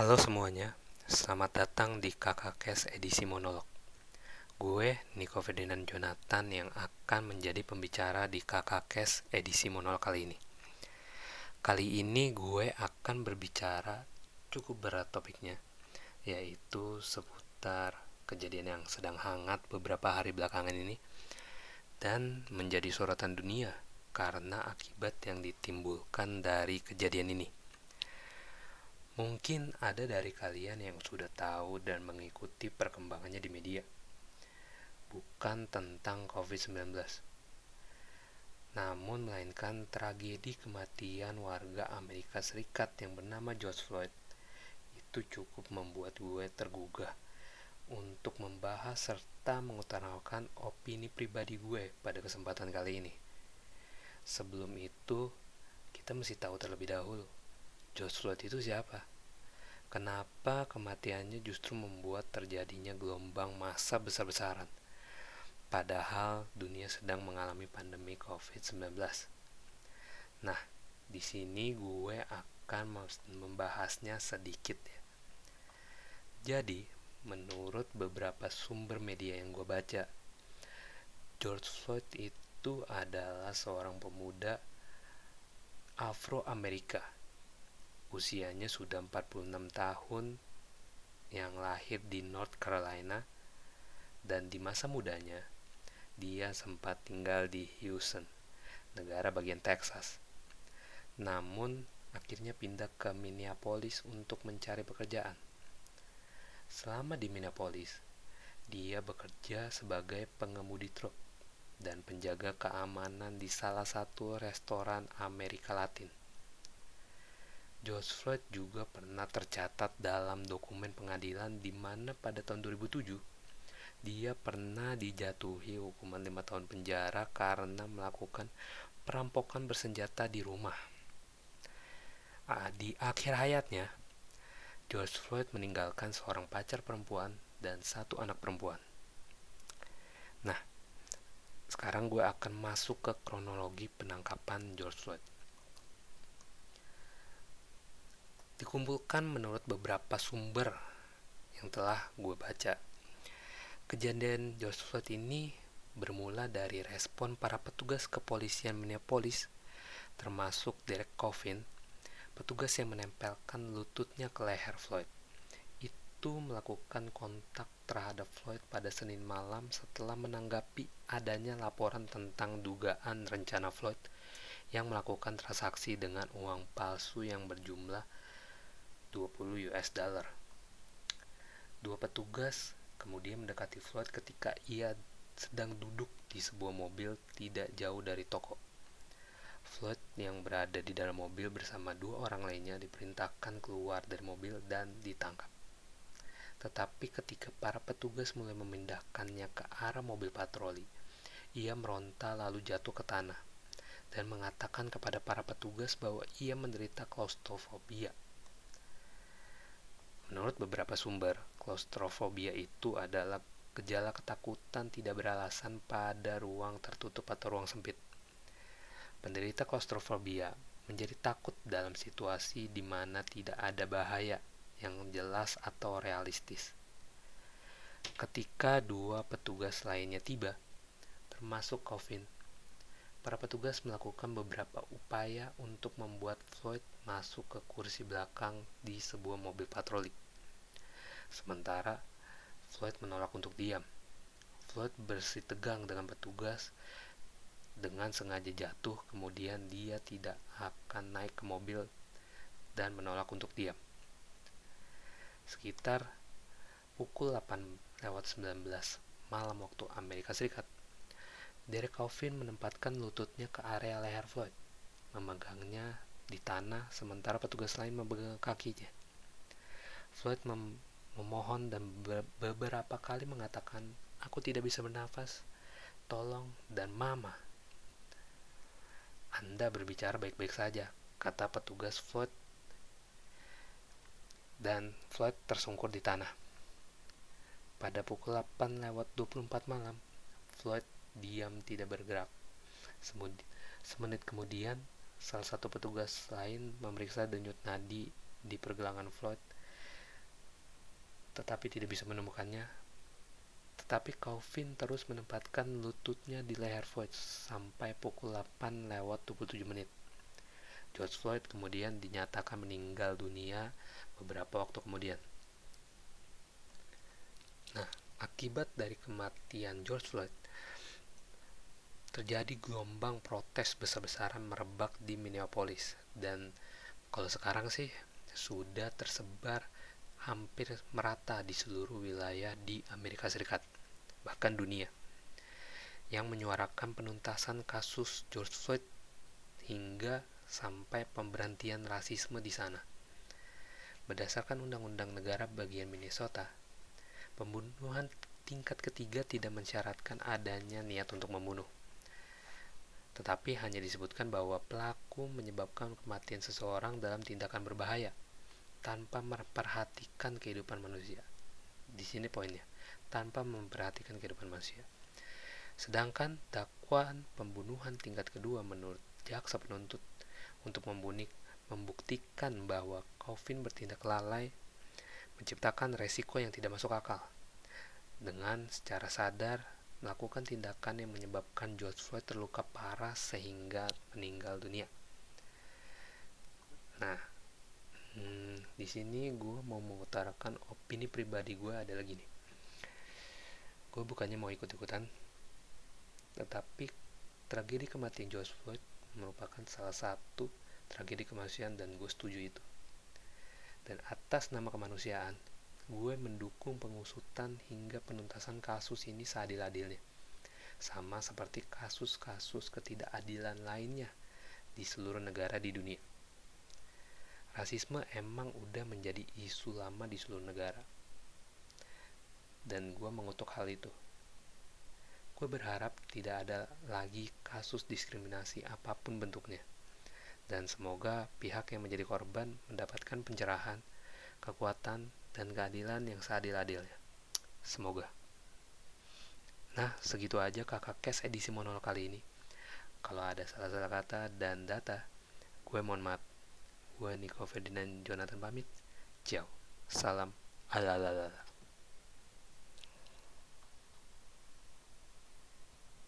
Halo semuanya, selamat datang di Kakak Kes edisi monolog. Gue Niko Ferdinand Jonathan yang akan menjadi pembicara di Kakak Kes edisi monolog kali ini. Kali ini gue akan berbicara cukup berat topiknya, yaitu seputar kejadian yang sedang hangat beberapa hari belakangan ini dan menjadi sorotan dunia karena akibat yang ditimbulkan dari kejadian ini. Mungkin ada dari kalian yang sudah tahu dan mengikuti perkembangannya di media. Bukan tentang COVID-19. Namun melainkan tragedi kematian warga Amerika Serikat yang bernama George Floyd itu cukup membuat gue tergugah untuk membahas serta mengutarakan opini pribadi gue pada kesempatan kali ini. Sebelum itu, kita mesti tahu terlebih dahulu George Floyd itu siapa? Kenapa kematiannya justru membuat terjadinya gelombang massa besar-besaran? Padahal dunia sedang mengalami pandemi COVID-19. Nah, di sini gue akan membahasnya sedikit ya. Jadi, menurut beberapa sumber media yang gue baca, George Floyd itu adalah seorang pemuda Afro-Amerika usianya sudah 46 tahun yang lahir di North Carolina dan di masa mudanya dia sempat tinggal di Houston, negara bagian Texas. Namun akhirnya pindah ke Minneapolis untuk mencari pekerjaan. Selama di Minneapolis, dia bekerja sebagai pengemudi truk dan penjaga keamanan di salah satu restoran Amerika Latin. George Floyd juga pernah tercatat dalam dokumen pengadilan di mana pada tahun 2007 dia pernah dijatuhi hukuman lima tahun penjara karena melakukan perampokan bersenjata di rumah. Di akhir hayatnya, George Floyd meninggalkan seorang pacar perempuan dan satu anak perempuan. Nah, sekarang gue akan masuk ke kronologi penangkapan George Floyd. Dikumpulkan menurut beberapa sumber yang telah gue baca. Kejadian George Floyd ini bermula dari respon para petugas kepolisian Minneapolis, termasuk Derek Coffin, petugas yang menempelkan lututnya ke leher Floyd. Itu melakukan kontak terhadap Floyd pada Senin malam setelah menanggapi adanya laporan tentang dugaan rencana Floyd yang melakukan transaksi dengan uang palsu yang berjumlah 20 US dollar. Dua petugas kemudian mendekati Floyd ketika ia sedang duduk di sebuah mobil tidak jauh dari toko. Floyd yang berada di dalam mobil bersama dua orang lainnya diperintahkan keluar dari mobil dan ditangkap. Tetapi ketika para petugas mulai memindahkannya ke arah mobil patroli, ia meronta lalu jatuh ke tanah dan mengatakan kepada para petugas bahwa ia menderita klaustrofobia beberapa sumber, klaustrofobia itu adalah gejala ketakutan tidak beralasan pada ruang tertutup atau ruang sempit. Penderita klaustrofobia menjadi takut dalam situasi di mana tidak ada bahaya yang jelas atau realistis. Ketika dua petugas lainnya tiba, termasuk Coffin, para petugas melakukan beberapa upaya untuk membuat Floyd masuk ke kursi belakang di sebuah mobil patroli. Sementara Floyd menolak untuk diam. Floyd bersih tegang dengan petugas dengan sengaja jatuh, kemudian dia tidak akan naik ke mobil dan menolak untuk diam. Sekitar pukul 8 lewat 19 malam waktu Amerika Serikat, Derek Chauvin menempatkan lututnya ke area leher Floyd, memegangnya di tanah sementara petugas lain memegang kakinya. Floyd mem memohon dan beberapa kali mengatakan, "Aku tidak bisa bernafas, tolong," dan "Mama." Anda berbicara baik-baik saja, kata petugas Floyd. Dan Floyd tersungkur di tanah. Pada pukul 8 lewat 24 malam, Floyd diam tidak bergerak. Semenit kemudian, salah satu petugas lain memeriksa denyut nadi di pergelangan Floyd tetapi tidak bisa menemukannya. Tetapi Calvin terus menempatkan lututnya di leher Floyd sampai pukul 8 lewat 27 menit. George Floyd kemudian dinyatakan meninggal dunia beberapa waktu kemudian. Nah, akibat dari kematian George Floyd, terjadi gelombang protes besar-besaran merebak di Minneapolis dan kalau sekarang sih sudah tersebar hampir merata di seluruh wilayah di Amerika Serikat, bahkan dunia, yang menyuarakan penuntasan kasus George Floyd hingga sampai pemberhentian rasisme di sana. Berdasarkan Undang-Undang Negara bagian Minnesota, pembunuhan tingkat ketiga tidak mensyaratkan adanya niat untuk membunuh. Tetapi hanya disebutkan bahwa pelaku menyebabkan kematian seseorang dalam tindakan berbahaya tanpa memperhatikan kehidupan manusia. Di sini poinnya, tanpa memperhatikan kehidupan manusia. Sedangkan dakwaan pembunuhan tingkat kedua menurut jaksa penuntut untuk membunik, membuktikan bahwa Calvin bertindak lalai menciptakan resiko yang tidak masuk akal dengan secara sadar melakukan tindakan yang menyebabkan George Floyd terluka parah sehingga meninggal dunia. Nah, hmm, di sini gue mau mengutarakan opini pribadi gue adalah gini. Gue bukannya mau ikut-ikutan, tetapi tragedi kematian George Floyd merupakan salah satu tragedi kemanusiaan dan gue setuju itu. Dan atas nama kemanusiaan, gue mendukung pengusutan hingga penuntasan kasus ini seadil-adilnya. Sama seperti kasus-kasus ketidakadilan lainnya di seluruh negara di dunia. Rasisme emang udah menjadi isu lama di seluruh negara. Dan gue mengutuk hal itu. Gue berharap tidak ada lagi kasus diskriminasi apa pun bentuknya. Dan semoga pihak yang menjadi korban mendapatkan pencerahan, kekuatan, dan keadilan yang seadil-adilnya. Semoga. Nah, segitu aja kakak kes edisi monolog kali ini. Kalau ada salah-salah kata dan data, gue mohon maaf. Gue Niko Ferdinand Jonathan pamit. Ciao. Salam. Alalala.